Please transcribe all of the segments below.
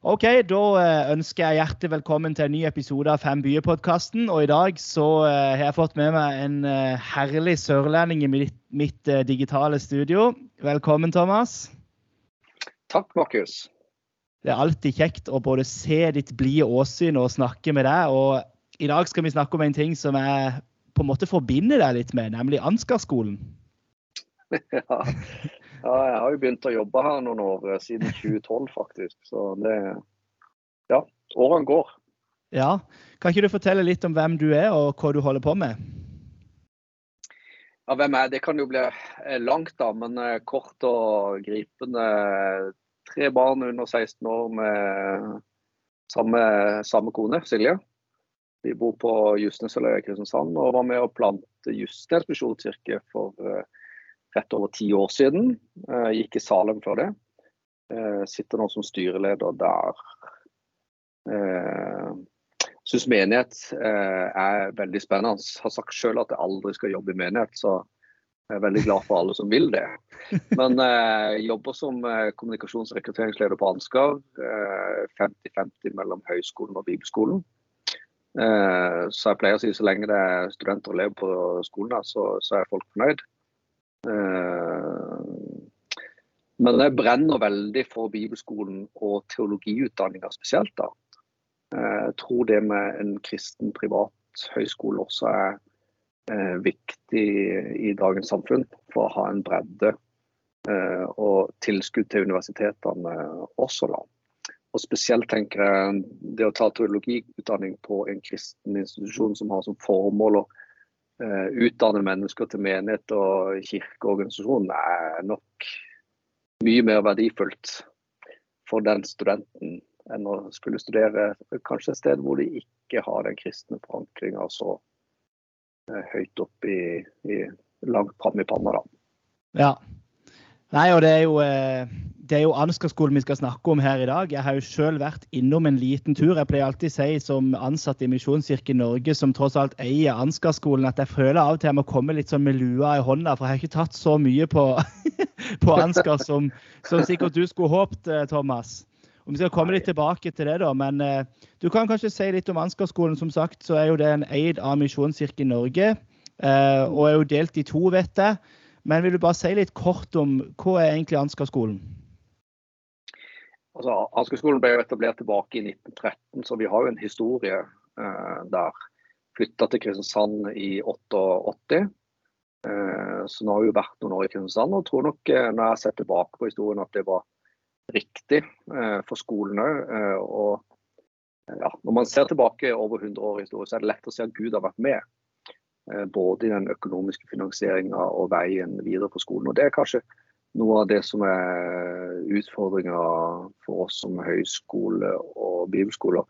Ok, Da eh, ønsker jeg hjertelig velkommen til en ny episode av Fem byer-podkasten. Og i dag så eh, har jeg fått med meg en eh, herlig sørlending i mitt, mitt digitale studio. Velkommen, Thomas. Takk, Markus. Det er alltid kjekt å både se ditt blide åsyn og snakke med deg. Og i dag skal vi snakke om en ting som jeg på en måte forbinder deg litt med, nemlig Ansgarskolen. Ja. Ja, jeg har jo begynt å jobbe her noen år, eh, siden 2012 faktisk. Så det Ja, årene går. Ja. Kan ikke du fortelle litt om hvem du er og hva du holder på med? Ja, hvem er Det kan jo bli eh, langt, da, men eh, kort og gripende. Tre barn under 16 år med samme, samme kone, Silje. Vi bor på Justnesøløya i Kristiansand og var med å plante Justnes misjonskirke for rett over ti år siden. Jeg gikk i Salem før det. Jeg sitter nå som styreleder der. Jeg syns menighet eh, er veldig spennende. Jeg har sagt selv at jeg aldri skal jobbe i menighet, så jeg er veldig glad for alle som vil det. Men jeg jobber som eh, kommunikasjons- og rekrutteringsleder på Ansgar. 50-50 mellom høyskolen og bibelskolen. Så jeg pleier å si så lenge det er studenter og elever på skolen, så, så er folk fornøyd. Eh, men jeg brenner veldig for bibelskolen og teologiutdanninga spesielt. da. Eh, jeg tror det med en kristen privat høyskole også er eh, viktig i dagens samfunn for å ha en bredde og tilskudd til universitetene også. da. Og Spesielt tenker jeg det å ta teologiutdanning på en kristen institusjon som har som formål å utdanne mennesker til menighet og kirkeorganisasjon er nok mye mer verdifullt for den studenten enn å skulle studere kanskje et sted hvor de ikke har den kristne forankringa så eh, høyt opp i, i langt fram i panna. Da. Ja. Nei, og det er jo eh, det jo Ansgar-skolen vi skal snakke om her i dag. Jeg har jo selv vært innom en liten tur. Jeg pleier alltid å si som ansatt i Misjonskirken Norge, som tross alt eier Ansgar-skolen, at jeg føler av og til jeg må komme litt sånn med lua i hånda. For jeg har ikke tatt så mye på, på Ansgar som, som, sikkert du skulle håpet, eh, Thomas. Og Vi skal komme litt tilbake til det, da. Men eh, du kan kanskje si litt om Ansgar-skolen. Som sagt så er jo den eid av Misjonskirken Norge. Og er jo delt i to, vet jeg. Men vil du bare si litt kort om hva er egentlig Ansgar-skolen? Altså, Ansgarskolen ble jo etablert tilbake i 1913, så vi har jo en historie eh, der. Flytta til Kristiansand i 88. Eh, så nå har vi jo vært noen år i Kristiansand og tror nok eh, når jeg ser tilbake på historien at det var riktig eh, for skolen òg. Eh, ja, når man ser tilbake over 100 år i historie, så er det lett å se at Gud har vært med. Eh, både i den økonomiske finansieringa og veien videre på skolen. Og det er kanskje noe av det som er utfordringa for oss som høyskole og bibelskoler.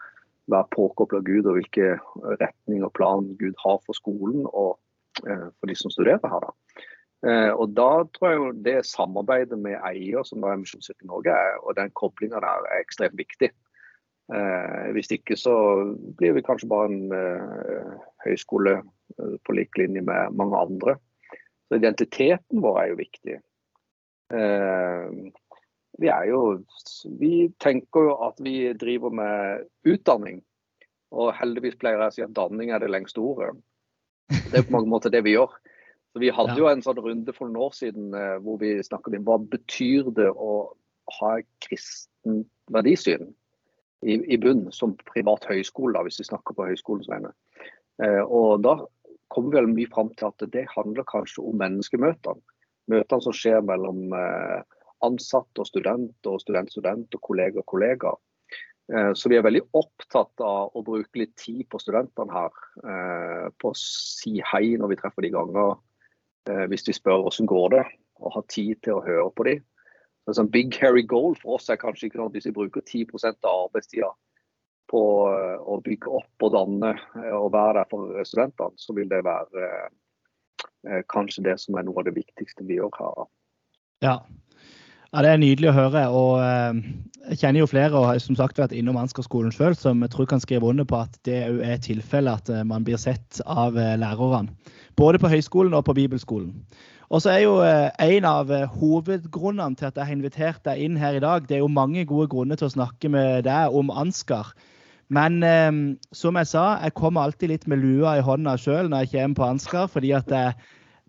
Være påkobla Gud og hvilke retning og plan Gud har for skolen og eh, for de som studerer her. Da. Eh, og da tror jeg jo det samarbeidet med eier, som da er Misjonskirken Norge, og den koblinga der er ekstremt viktig. Eh, hvis ikke så blir vi kanskje bare en eh, høyskole eh, på lik linje med mange andre. Så identiteten vår er jo viktig. Eh, vi er jo Vi tenker jo at vi driver med utdanning. Og heldigvis pleier jeg å si at danning er det lengste ordet. Det er på mange måter det vi gjør. Så Vi hadde jo en sånn runde for noen år siden eh, hvor vi snakket om hva betyr det å ha kristen verdisyn i, i bunn som privat høyskole, da, hvis vi snakker på høyskolens vegne. Eh, og Da kommer vi vel mye fram til at det handler kanskje om menneskemøtene møtene som skjer mellom eh, ansatte og student og student-student og kollega og kollega. Eh, så vi er veldig opptatt av å bruke litt tid på studentene her. På å si hei når vi treffer de ganger, hvis de spør hvordan går det, og ha tid til å høre på dem. Så sånn big hairy goal for oss er kanskje ikke at hvis vi bruker 10% av arbeidstida på å bygge opp og danne og være der for studentene, så vil det være Eh, kanskje det som er noe av det viktigste vi gjør her. Ja. Ja, Det er nydelig å høre. og eh, Jeg kjenner jo flere og har som sagt vært innom Ansgar-skolen som jeg tror kan skrive under på at det er tilfellet at man blir sett av lærerne. Både på høyskolen og på bibelskolen. Og så er jo En av hovedgrunnene til at jeg har invitert deg inn her i dag, det er jo mange gode grunner til å snakke med deg om Ansgar. Men eh, som jeg sa, jeg kommer alltid litt med lua i hånda sjøl når jeg kommer på Ansgar. fordi at eh,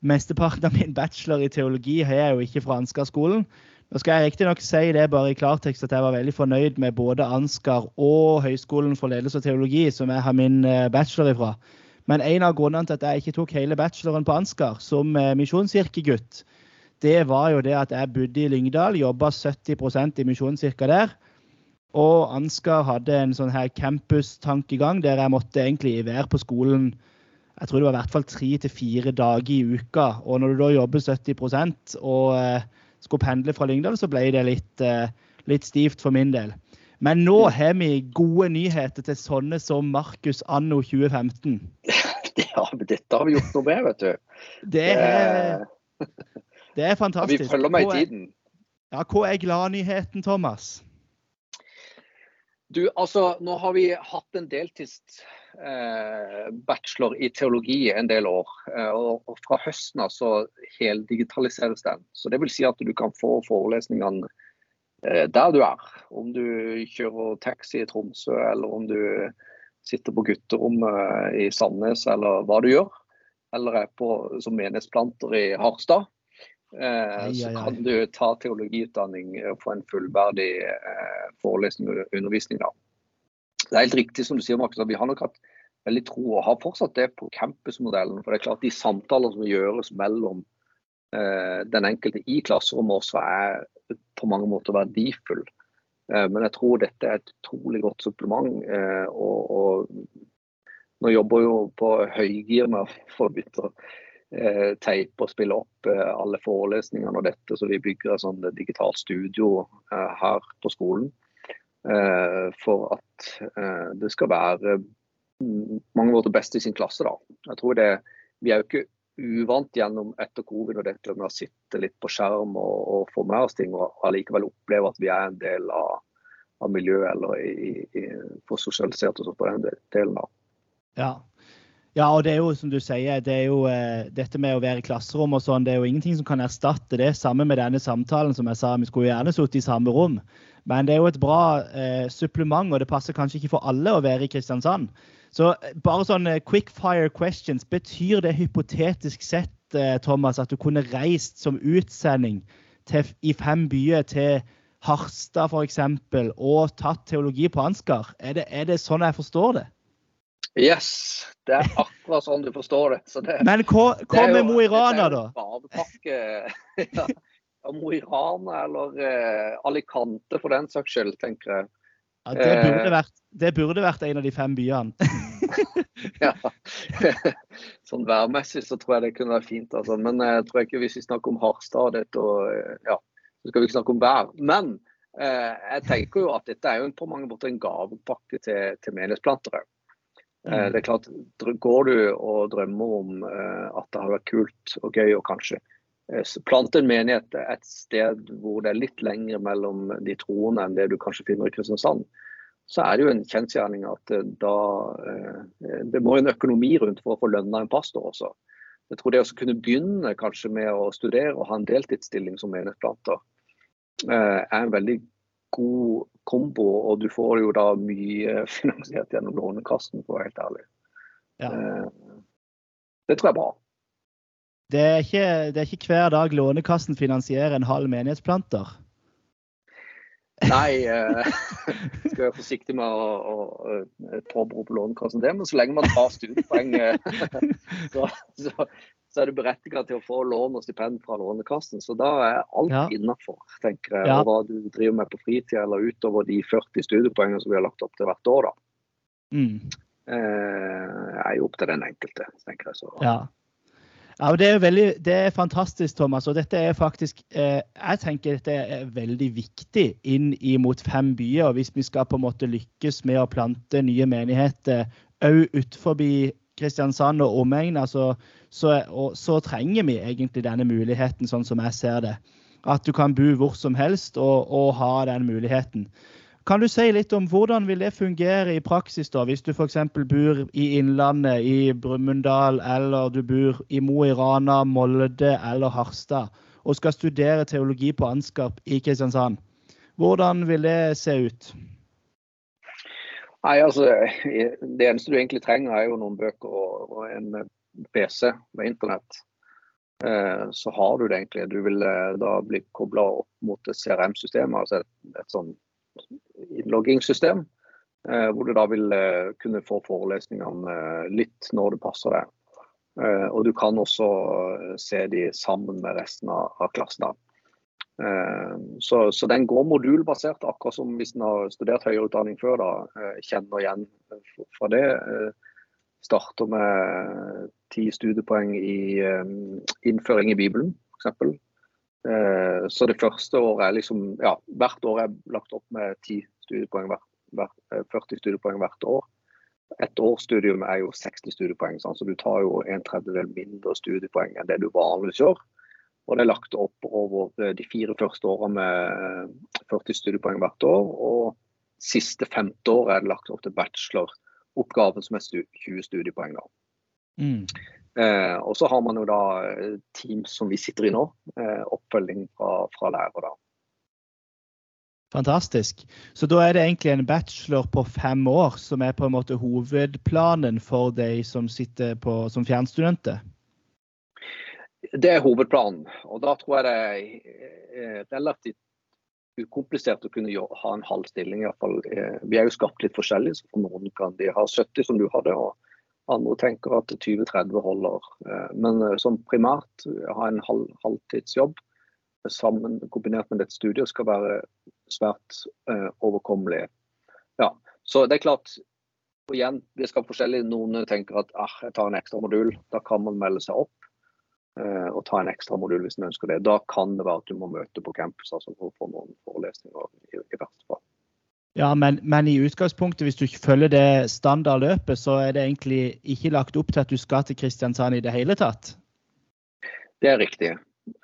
mesteparten av min bachelor i teologi har jeg jo ikke fra Ansgar-skolen. Nå skal jeg riktignok si det bare i klartekst at jeg var veldig fornøyd med både Ansgar og Høgskolen for ledelse og teologi, som jeg har min eh, bachelor ifra. Men en av grunnene til at jeg ikke tok hele bacheloren på Ansgar som eh, misjonskirkegutt, det var jo det at jeg bodde i Lyngdal, jobba 70% i misjonskirka der. Og Ansgar hadde en sånn her campus-tankegang der jeg måtte egentlig være på skolen jeg tror det var i hvert fall tre til fire dager i uka. Og når du da jobber 70 og eh, skulle pendle fra Lyngdal, så ble det litt, eh, litt stivt for min del. Men nå har vi gode nyheter til sånne som Markus anno 2015. Ja, men dette har vi gjort noe med, vet du. Det er, det er fantastisk. Vi følger med i tiden. Ja, hva er gladnyheten, Thomas? Du, altså, nå har vi hatt en deltidsbachelor eh, i teologi en del år. Eh, og, fra høsten av så heldigitaliseres den. Så det vil si at du kan få forelesningene eh, der du er. Om du kjører taxi i Tromsø, eller om du sitter på gutterommet i Sandnes, eller hva du gjør. Eller er på, som menighetsplanter i Harstad. Eh, så kan du ta teologiutdanning og få en fullverdig eh, forelesning og undervisning. Da. Det er helt riktig som du sier, Markus, at vi har nok hatt veldig tro og har fortsatt det på campusmodellen. For det er klart De samtaler som gjøres mellom eh, den enkelte i klasserommet også er på mange måter verdifull. Eh, men jeg tror dette er et utrolig godt supplement. Eh, og, og, nå jobber jo på høygir med å få begynt å teipe og spille opp eh, alle forelesningene og dette. Så vi bygger et sånt digitalt studio eh, her på skolen. Eh, for at eh, det skal være mange mange måter best i sin klasse. da. Jeg tror det, Vi er jo ikke uvant gjennom etter covid og dette med å sitte litt på skjerm og, og få med oss ting, og allikevel oppleve at vi er en del av, av miljøet eller i, i, får sosialisert oss på den delen. da. Ja, ja, og det er jo som du sier, det er jo eh, dette med å være i klasserom og sånn, det er jo ingenting som kan erstatte det. Samme med denne samtalen, som jeg sa, vi skulle gjerne sittet i samme rom. Men det er jo et bra eh, supplement, og det passer kanskje ikke for alle å være i Kristiansand. Så eh, bare sånn quick fire questions. Betyr det hypotetisk sett, eh, Thomas, at du kunne reist som utsending til, i fem byer til Harstad f.eks. og tatt teologi på Ansgar? Er det, er det sånn jeg forstår det? Yes, det er akkurat sånn du forstår det. det Men hva, hva med Mo i Rana, da? Badepakke. ja. Mo i Rana eller eh, Alicante for den saks skyld, tenker jeg. Ja, det, burde eh. vært, det burde vært en av de fem byene. ja. Sånn værmessig så tror jeg det kunne være fint. Altså. Men jeg tror ikke hvis vi snakker om Harstad, og, eh, ja, så skal vi ikke snakke om vær. Men eh, jeg tenker jo at dette er jo på mange måter en gavepakke til, til menighetsplantere. Eh, mm. Det er klart, Går du og drømmer om eh, at det har vært kult og gøy og kanskje eh, plante en menighet et sted hvor det er litt lengre mellom de troende enn det du kanskje finner i Kristiansand, så er det jo en kjensgjerning at da Det må en økonomi rundt for å få lønna en pastor også. Jeg tror det å kunne begynne kanskje med å studere og ha en deltidsstilling som menighetsplanter, er en veldig god kombo, og du får jo da mye finansiert gjennom Lånekassen, for å være helt ærlig. Ja. Eh, det tror jeg er bra. Det er, ikke, det er ikke hver dag Lånekassen finansierer en halv menighetsplanter? Nei, eh, skal være forsiktig med å, å, å påberope Lånekassen det, men så lenge man tar studiepoeng, eh, så, så, så er du berettiget til å få lån og stipend fra Lånekassen. Så da er alt ja. innafor, tenker jeg. Ja. Og hva du driver med på fritida eller utover de 40 studiepoengene som vi har lagt opp til hvert år, da. Mm. Eh, er jo opp til den enkelte, tenker jeg. Så. Ja. Ja, det er, veldig, det er fantastisk, Thomas. Og dette er faktisk eh, Jeg tenker dette er veldig viktig inn mot fem byer. og Hvis vi skal på en måte lykkes med å plante nye menigheter òg utenfor Kristiansand og omegn, altså, så, så, trenger vi egentlig denne muligheten, sånn som jeg ser det. At du kan bo hvor som helst og, og ha den muligheten. Kan du si litt om hvordan vil det fungere i praksis, da, hvis du f.eks. bor i Innlandet, i Brumunddal, eller du bor i Mo i Rana, Molde eller Harstad, og skal studere teologi på Ansgarp i Kristiansand? Hvordan vil det se ut? Nei, altså, Det eneste du egentlig trenger, er jo noen bøker og, og en PC med internett. Eh, så har du det egentlig. Du vil eh, da bli kobla opp mot et CRM-system, altså et, et sånn innloggingssystem. Eh, hvor du da vil kunne få forelesningene litt når det passer deg. Og du kan også se de sammen med resten av, klassen. Så, så, den går modulbasert, akkurat som hvis en har studert høyere utdanning før. da, Kjenner igjen fra det. Starter med ti studiepoeng i innføring i Bibelen, f.eks. Eh, så det første året er liksom Ja, hvert år er lagt opp med 10 studiepoeng hvert, hvert, 40 eh, studiepoeng hvert år. Et årsstudium er jo 60 studiepoeng, sånn, så du tar jo en tredjedel mindre studiepoeng enn det du vanligvis gjør. Og det er lagt opp over eh, de fire første årene med 40 studiepoeng hvert år. Og siste femte året er det lagt opp til bacheloroppgaven som er 20 studiepoeng. da. Mm. Eh, og så har man jo da team som vi sitter i nå. Eh, oppfølging fra, fra lærer. da. Fantastisk. Så da er det egentlig en bachelor på fem år som er på en måte hovedplanen for de som sitter på, som fjernstudenter? Det er hovedplanen. Og da tror jeg det er relativt ukomplisert å kunne ha en halv stilling. I hvert fall. Vi er jo skapt litt forskjellig, så for noen kan de ha 70 som du hadde. og andre tenker at 20-30 holder. Eh, men eh, som primært ha en halv, halvtidsjobb sammen kombinert med dette studiet skal være svært uh, overkommelig. Ja, så det er klart og igjen, det skal forskjellig. Noen tenker at ah, jeg tar en ekstra modul. Da kan man melde seg opp eh, og ta en ekstra modul hvis man ønsker det. Da kan det være at du må møte på campus altså for å få noen forelesninger i, i verste fall. Ja, men, men, i utgangspunktet, hvis du ikke følger det standardløpet, så er det egentlig ikke lagt opp til at du skal til Kristiansand i det hele tatt? Det er riktig.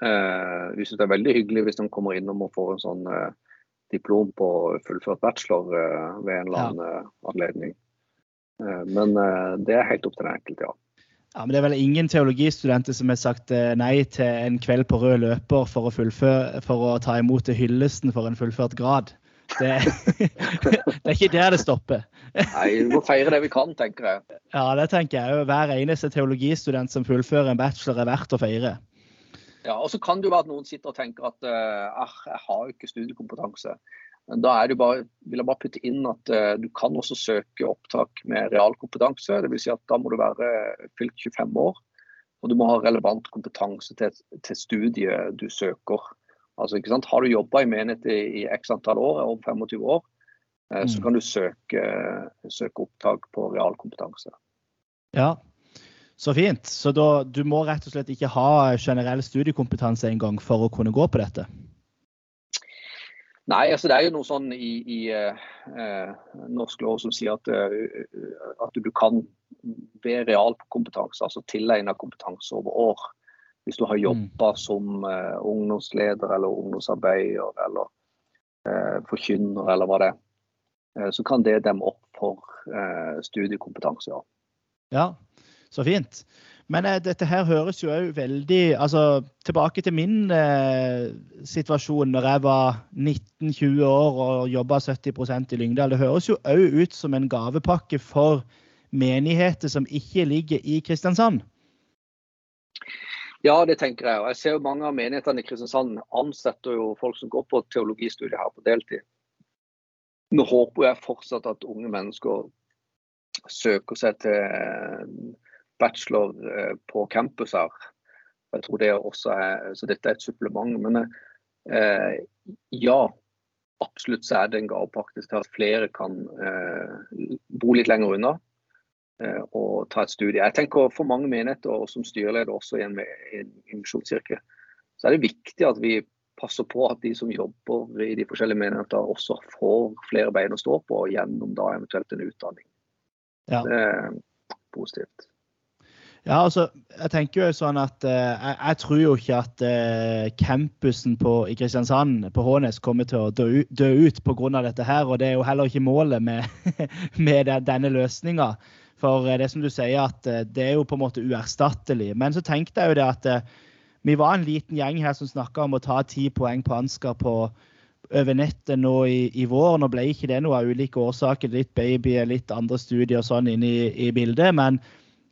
Eh, vi syns det er veldig hyggelig hvis de kommer innom og får en sånn eh, diplom på fullført bachelor eh, ved en eller annen ja. Eh, anledning. Eh, men det er helt opp til den enkelte, ja. Ja, men Det er vel ingen teologistudenter som har sagt nei til en kveld på rød løper for å, fullføre, for å ta imot hyllesten for en fullført grad? Det, det, er ikke der det stopper. Nei, vi må feire det vi kan, tenker jeg. Ja, det tenker jeg. Hver eneste teologistudent som fullfører en bachelor, er verdt å feire. Ja, og så kan det jo være at noen sitter og tenker at uh, jeg har jo ikke studiekompetanse. Men da er bare, vil jeg bare putte inn at uh, du kan også søke opptak med realkompetanse. Dvs. Si at da må du være fylt 25 år. Og du må ha relevant kompetanse til, til studiet du søker. Altså, ikke sant? Har du jobba i menighet i, i x antall år, over 25 år, eh, mm. så kan du søke, søke opptak på realkompetanse. Ja, så fint. Så da, du må rett og slett ikke ha generell studiekompetanse engang for å kunne gå på dette? Nei, altså det er jo noe sånn i, i eh, norsk lov som sier at, uh, at du kan ved realkompetanse, altså tilegna kompetanse over år, hvis du har jobba mm. som uh, ungdomsleder eller ungdomsarbeider eller uh, forkynner eller hva det er, så kan det demme opp for studiekompetanse. Ja. ja, så fint. Men dette her høres jo òg veldig altså Tilbake til min situasjon når jeg var 19-20 år og jobba 70% i Lyngdal. Det høres jo òg ut som en gavepakke for menigheter som ikke ligger i Kristiansand. Ja, det tenker jeg. Og jeg ser jo mange av menighetene i Kristiansand ansetter jo folk som går på teologistudiet her på deltid. Nå håper jeg fortsatt at unge mennesker søker seg til eh, bachelor eh, på campus her. Jeg tror det også er, Så dette er et supplement. Men eh, ja, absolutt så er det en gavepakke til at flere kan eh, bo litt lenger unna Eh, og ta et studie. Jeg tenker For mange menigheter, og som styreleder også i en, en misjonskirke, så er det viktig at vi passer på at de som jobber i de forskjellige menigheter, også får flere bein å stå på gjennom da eventuelt en utdanning. Ja. Det er positivt. Ja, altså, jeg tenker jo sånn at uh, jeg, jeg, tror jo ikke at uh, campusen på, i Kristiansand på Hånes kommer til å dø, dø ut pga. dette her. Og det er jo heller ikke målet med, med denne løsninga. For uh, det som du sier, at det er jo på en måte uerstattelig. Men så tenkte jeg jo det at vi var en liten gjeng her som snakka om å ta ti poeng på Ansgar på over nettet nå i, i, vår. Nå ble ikke det noe av ulike årsaker. Litt baby, litt andre studier og sånn inne i, i bildet. men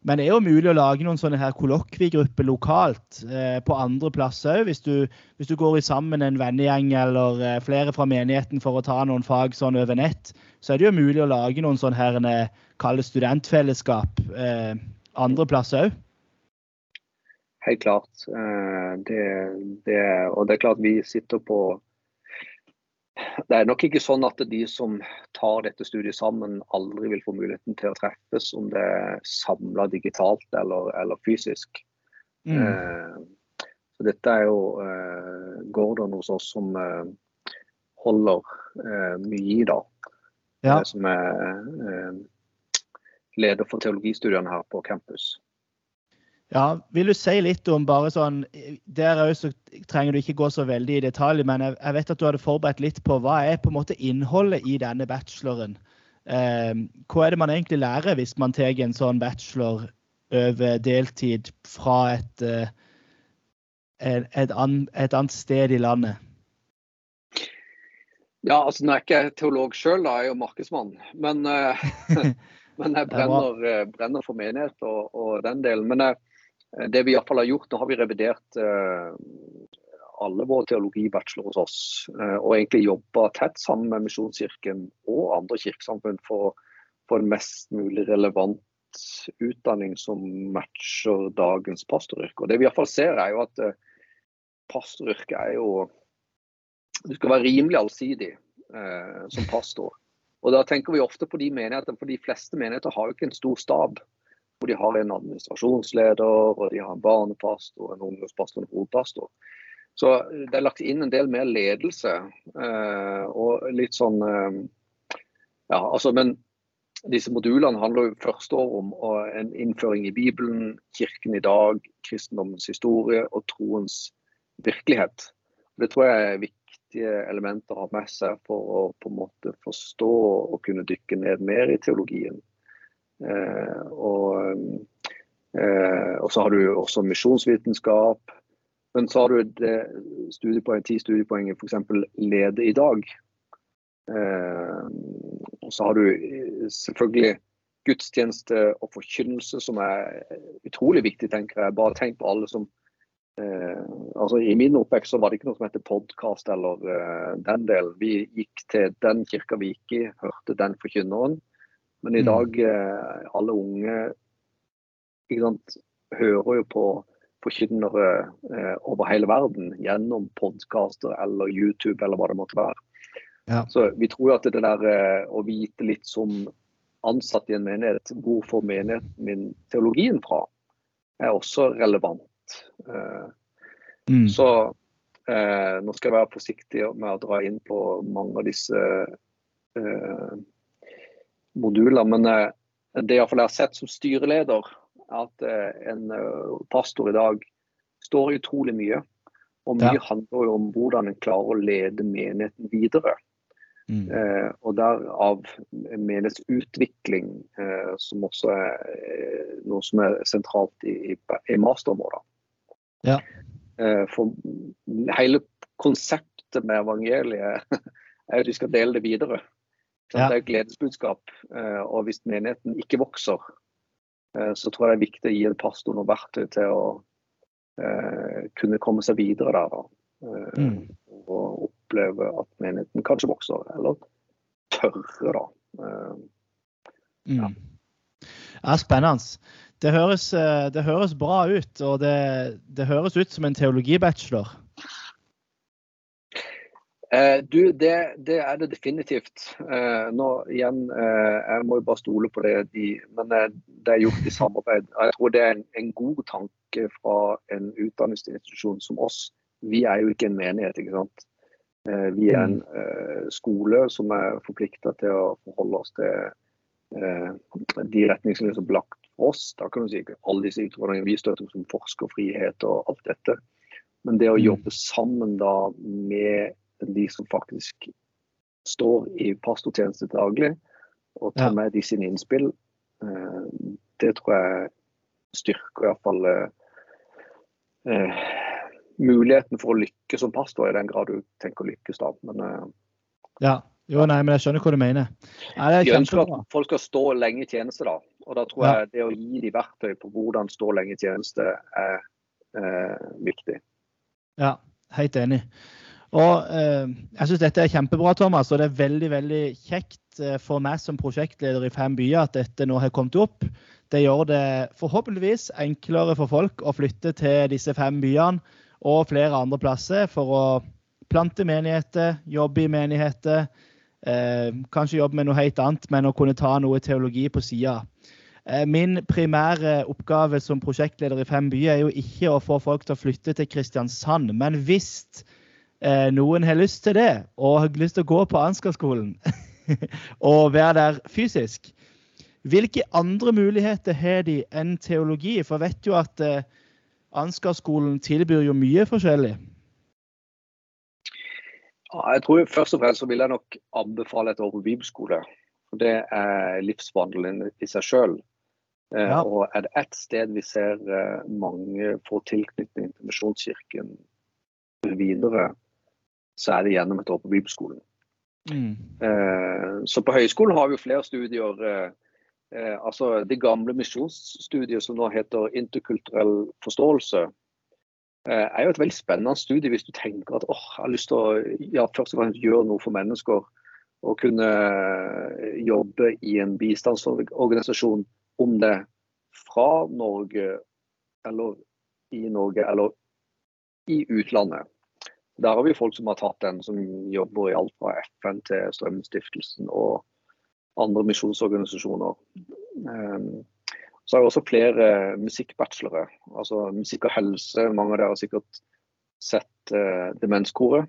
men det er jo mulig å lage noen sånne her kollokviegrupper lokalt eh, på andre plasser òg. Hvis, hvis, du går i sammen en vennegjeng eller eh, flere fra menigheten for å ta noen fag sånn over nett, så er det jo mulig å lage noen sånne her, eh, kalde studentfellesskap eh, andre plasser òg. Helt klart. Eh, det, det, og det er klart vi sitter på det er nok ikke sånn at de som tar dette studiet sammen, aldri vil få muligheten til å treffes, om det er samla digitalt eller, eller fysisk. Mm. Eh, så dette er jo eh, Gordon hos oss som eh, holder eh, mye i, da. Ja. Som er eh, leder for teologistudiene her på campus. Ja, Vil du si litt om bare sånn Der òg så trenger du ikke gå så veldig i detalj, men jeg, jeg, vet at du hadde forberedt litt på hva er på en måte innholdet i denne bacheloren. Eh, hva er det man egentlig lærer hvis man tar en sånn bachelor over deltid fra et, eh, et, et, an, et annet sted i landet? Ja, altså Nå er jeg ikke teolog sjøl, jeg er jo markedsmann. Men, uh, men jeg brenner, uh, brenner, for menighet og, og den delen. Men Eh, det vi iallfall har gjort, Nå har vi revidert eh, alle våre teologibachelor hos oss. Eh, og egentlig jobba tett sammen med Misjonskirken og andre kirkesamfunn for å få en mest mulig relevant utdanning som matcher dagens pastoryrke. Og Det vi iallfall ser, er jo at pastoryrket er jo Du skal være rimelig allsidig eh, som pastor. Og Da tenker vi ofte på de menighetene, for de fleste menigheter har jo ikke en stor stab hvor de har en administrasjonsleder, og de har en barnepastor, en ungdomspastor og en hovedpastor. Så det er lagt inn en del mer ledelse. Eh, og litt sånn eh, Ja, altså, men disse modulene handler jo første år om en innføring i Bibelen, kirken i dag, kristendommens historie og troens virkelighet. Det tror jeg er viktige elementer å ha med seg for å på en måte forstå og kunne dykke ned mer i teologien. Eh, og, eh, og, så har du også misjonsvitenskap. Men så har du det studiepoeng, ti studiepoeng i f.eks. lede i dag. Eh, og så har du selvfølgelig gudstjeneste og forkynnelse, som er utrolig viktig, tenker jeg. Bare tenk på alle som eh, altså I min oppvekst så var det ikke noe som heter podkast eller eh, den delen. Vi gikk til den kirka vi gikk i, hørte den forkynneren. Men i mm. dag, eh, alle unge sant, hører jo på forkynnere eh, over hele verden gjennom podkaster eller YouTube eller hva det måtte være. Ja. Så vi tror at det der eh, å vite litt som ansatt i en menighet, hvor får menigheten min teologien fra, er også relevant. Mm. Så eh, nå skal jeg være forsiktig med å dra inn på mange av disse eh, moduler. Men eh, det jeg har sett som styreleder, er at eh, en eh, pastor i dag står utrolig mye. Og mye ja. handler jo om hvordan en klarer å lede menigheten videre. Mm. Eh, og derav menighetsutvikling, eh, som også er noe som er sentralt i, i, i masterområdet. Ja. Eh, for hele konseptet med evangeliet er at vi skal dele det videre. Ja. Det er gledesbudskap. Eh, og hvis menigheten ikke vokser, eh, så tror jeg det er viktig å gi en pastor noe verktøy til å eh, kunne komme seg videre der. Mm. Og oppleve at menigheten kanskje vokser, eller tørre, da. Ja. Mm. ja spennende. Det høres, det høres, bra ut, og det, det høres ut som en teologibachelor. Eh, du, det, det, er det definitivt. Eh, nå igjen, eh, Jeg må jo bare stole på det, de, men eh, det er gjort i samarbeid. Jeg tror det er en, en, god tanke fra en utdanningsinstitusjon som oss. Vi er jo ikke en menighet, ikke sant. Eh, vi er en mm. eh, skole som er forplikta til å forholde oss til de retningslinjer som er lagt for oss. Da kan du si ikke alle disse utfordringene vi støtter som forskerfrihet og alt dette. Men det å Mm. jobbe sammen da med de som faktisk står i pastortjeneste daglig, og tar Ja. med de sine innspill, eh, det tror jeg styrker iallfall eh, eh, muligheten for å lykkes som pastor, i den grad du tenker å lykkes da. Men eh, Ja. Jo, nei, men jeg skjønner hva du mener. Nei, vi ønsker at folk skal stå lenge i tjeneste, da. Og da tror Ja. jeg det å gi de verktøy på hvordan stå lenge i tjeneste, er eh, viktig. Ja, helt enig. Og eh, Jeg syns dette er kjempebra, Thomas. Og det er veldig veldig kjekt eh, for meg som prosjektleder i Fem byer at dette nå har kommet opp. Det gjør det forhåpentligvis enklere for folk å flytte til disse fem byene og flere andre plasser for å plante menigheter, jobbe i menigheter. Eh, kanskje jobbe med noe helt annet, men å kunne ta noe teologi på sida. Eh, Min primære oppgave som prosjektleder i Fem byer er jo ikke å få folk til å flytte til Kristiansand, men hvis eh, noen har lyst til det, og har lyst til å gå på Ansgar-skolen og være der fysisk, hvilke andre muligheter har de enn teologi? For jeg vet jo at eh, Ansgar-skolen tilbyr jo mye forskjellig. Ja, jeg tror Først og fremst så vil jeg nok anbefale et år på bibelskole. Det er livsvandelen i seg sjøl. Ja. Og er det ett sted vi ser eh, mange får tilknytning til Misjonskirken videre, så er det gjennom et år på bibelskolen. Mm. Eh, Så på høyskolen har vi jo flere studier. eh, eh, Altså det gamle misjonsstudiet som nå heter interkulturell forståelse, eh, er jo et veldig spennende studie hvis du tenker at åh, jeg har lyst til å ja, først og fremst gjøre noe for mennesker. Og kunne jobbe i en bistandsorganisasjon, om det fra Norge eller i Norge eller i utlandet. Der har vi folk som har tatt den, som jobber i alt fra FN til Strømstiftelsen og andre misjonsorganisasjoner. Um, så har vi også flere musikkbachelore, altså musikk og helse. Mange av dere har sikkert sett uh, Demenskoret.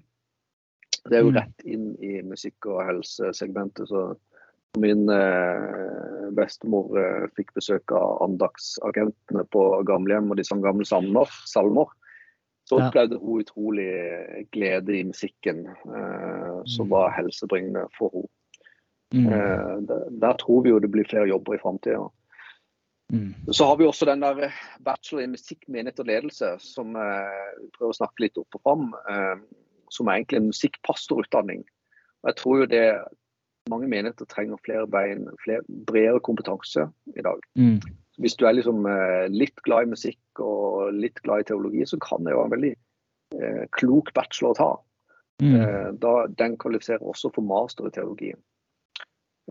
Det er jo Mm. rett inn i musikk- og helsesegmentet. så Min eh, bestemor eh, fikk besøk av andagsagentene på gamlehjem, og de sang gamle salmer. salmer. Så opplevde hun utrolig glede i musikken, eh, som Mm. var helsebringende for henne. Mm. Eh, der, der tror vi jo det blir flere jobber i framtida. Mm. Så har vi også den der eh, bachelor i musikk, menighet og ledelse, som eh, vi prøver å snakke litt opp og fram. Eh, som er egentlig en musikkpastorutdanning. Og jeg tror jo det mange menigheter trenger flere bein, flere, bredere kompetanse i dag. Mm. Hvis du er liksom eh, litt glad i musikk og litt glad i teologi, så kan det jo være en veldig eh, klok bachelor å ta. Mm. Eh, da, den kvalifiserer også for master i teologi.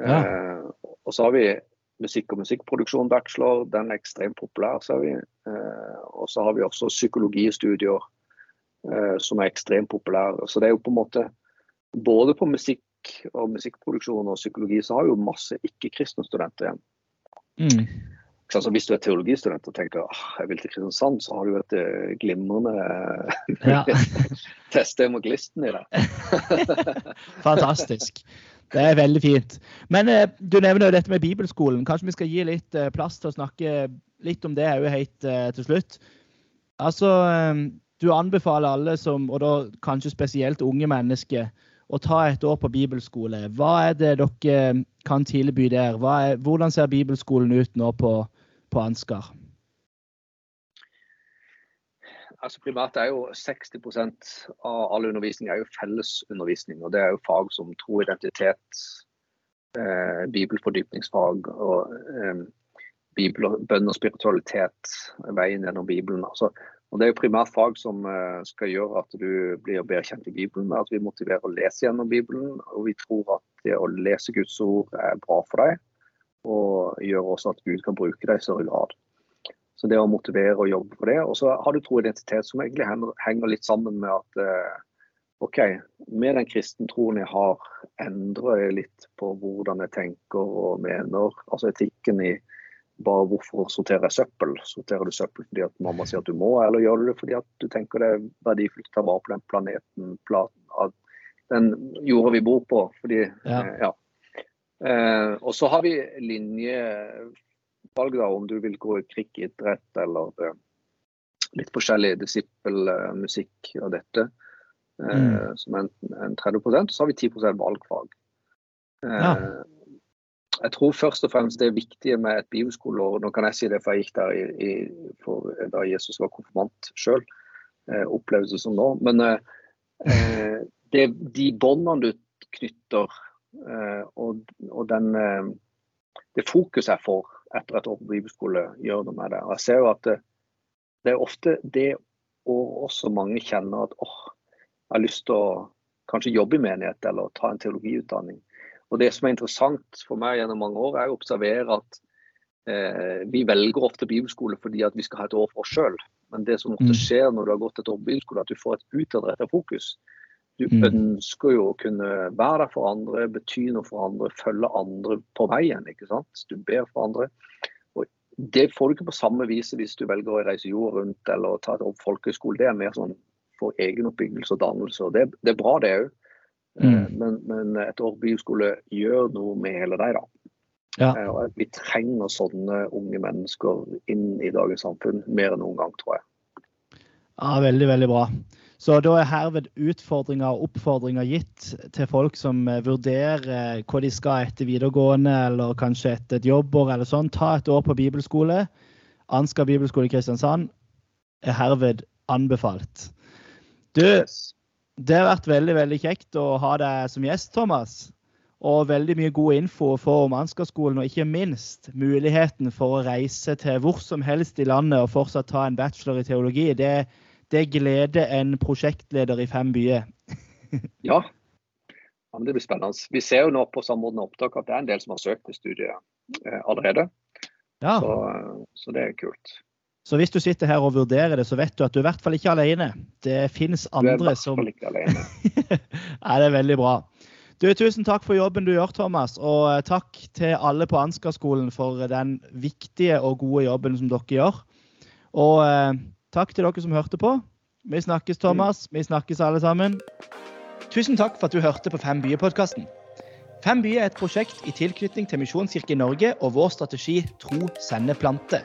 Ja. Eh, og så har vi musikk og musikkproduksjon bachelor, den er ekstremt populær, ser vi. Eh, og så har vi også psykologistudier eh, som er ekstremt populære. Så det er jo på en måte både på musikk og musikkproduksjon og psykologi så har vi jo masse ikke-kristne studenter igjen. Mm. Så altså, hvis du er teologistudent og tenker ah, jeg vil til Kristiansand, så har du et eh, glimrende Ja. test evangelisten i det. Fantastisk. Det er veldig fint. Men eh, du nevner jo dette med bibelskolen. Kanskje vi skal gi litt eh, plass til å snakke litt om det òg helt eh, til slutt. Altså, eh, du anbefaler alle som, og da kanskje spesielt unge mennesker, å ta et år på bibelskole. Hva er det dere kan tilby der? Er, hvordan ser bibelskolen ut nå på, på Ansgar? Altså Primært er jo 60% av all undervisning er jo fellesundervisning. og Det er jo fag som tro, identitet, eh, bibelfordypningsfag og eh, bibel, bønn og spiritualitet. Veien gjennom Bibelen. Altså, og Det er jo primært fag som eh, skal gjøre at du blir bedre kjent i Bibelen. At vi motiverer å lese gjennom Bibelen. Og vi tror at det å lese Guds ord er bra for deg. Og gjør også at Gud kan bruke deg i større grad. Så det å motivere og jobbe for det. Og så har du tro og identitet som egentlig henger- litt sammen med at eh, OK, med den kristentroen jeg har, endrer jeg litt på hvordan jeg tenker og mener. Altså etikken i bare hvorfor sorterer jeg søppel? Sorterer du søppel fordi at mamma sier at du må, eller gjør du det fordi at du tenker det er verdifullt å ta vare på den planeten, pla- den jorda vi bor på? Fordi, Ja. eh, ja. Eh, og så har vi linjevalg, da, om du vil gå i krikkidrett eller eh, litt forskjellig disippelmusikk og dette, uh, som en, en 30 Og så har vi 10 valgfag. Ja. Jeg tror først og fremst det viktige med et bibelskoleår Nå kan jeg si det, for jeg gikk der i, i, for, da Jesus var konfirmant sjøl. Eh, oppleves som nå. Men eh, det, de båndene du knytter, eh, og, og den, eh, det fokuset jeg får etter et år på bibelskole, gjør noe med det. Og jeg ser jo at det, det er ofte det og også mange kjenner at åh, jeg har lyst til å kanskje jobbe i menighet eller ta en teologiutdanning. Og Det som er interessant for meg gjennom mange år, er å observere at eh, vi velger ofte bibelskole fordi at vi skal ha et år for oss sjøl. Men det som ofte mm. skjer når du har gått et år på bibelskole, er at du får et utadrettet fokus. Du mm. ønsker jo å kunne være der for andre, bety noe for andre, følge andre på veien. ikke sant? Du ber for andre. Og Det får du ikke på samme vis hvis du velger å reise jorda rundt eller ta et opp på folkehøyskole. Det er mer sånn for egenoppbyggelse og dannelse. og det, det er bra, det òg. Mm. Eh, men, men, et år bibelskole gjør noe med hele deg, da. Ja. Eh, vi trenger sånne unge mennesker inn i dagens samfunn mer enn noen gang, tror jeg. Ja, Veldig, veldig bra. Så da er herved utfordringer og oppfordringer gitt til folk som eh, vurderer hva de skal etter videregående, eller kanskje etter et jobbår eller sånn. Ta et år på bibelskole. Ansgar bibelskole i Kristiansand er herved anbefalt. Du, det har vært veldig veldig kjekt å ha deg som gjest, Thomas. Og veldig mye god info å få om Ansgarskolen, og ikke minst muligheten for å reise til hvor som helst i landet og fortsatt ta en bachelor i teologi. Det, det gleder en prosjektleder i fem byer. ja. ja det blir spennende. Vi ser jo nå på Samordna opptak at det er en del som har søkt til studiet eh, allerede. Ja. Så, så det er kult. Så hvis du sitter her og vurderer det, så vet du at du er i hvert fall ikke alene. Det finnes andre som Du er i hvert fall ikke alene. ja, det er veldig bra. Du, Tusen takk for jobben du gjør, Thomas. Og eh, takk til alle på Ansgar-skolen for den viktige og gode jobben som dere gjør. Og eh, takk til dere som hørte på. Vi snakkes, Thomas. Vi snakkes alle sammen. Tusen takk for at du hørte på Fem byer-podkasten. Fem byer er et prosjekt i tilknytning til Misjonskirken Norge og vår strategi Tro, sende, plante.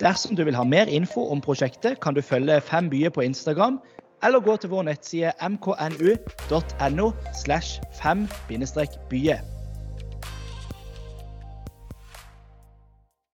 Dersom du vil ha mer info om prosjektet, kan du følge Fem byer på Instagram, eller gå til vår nettside mknu.no slash fem-byer.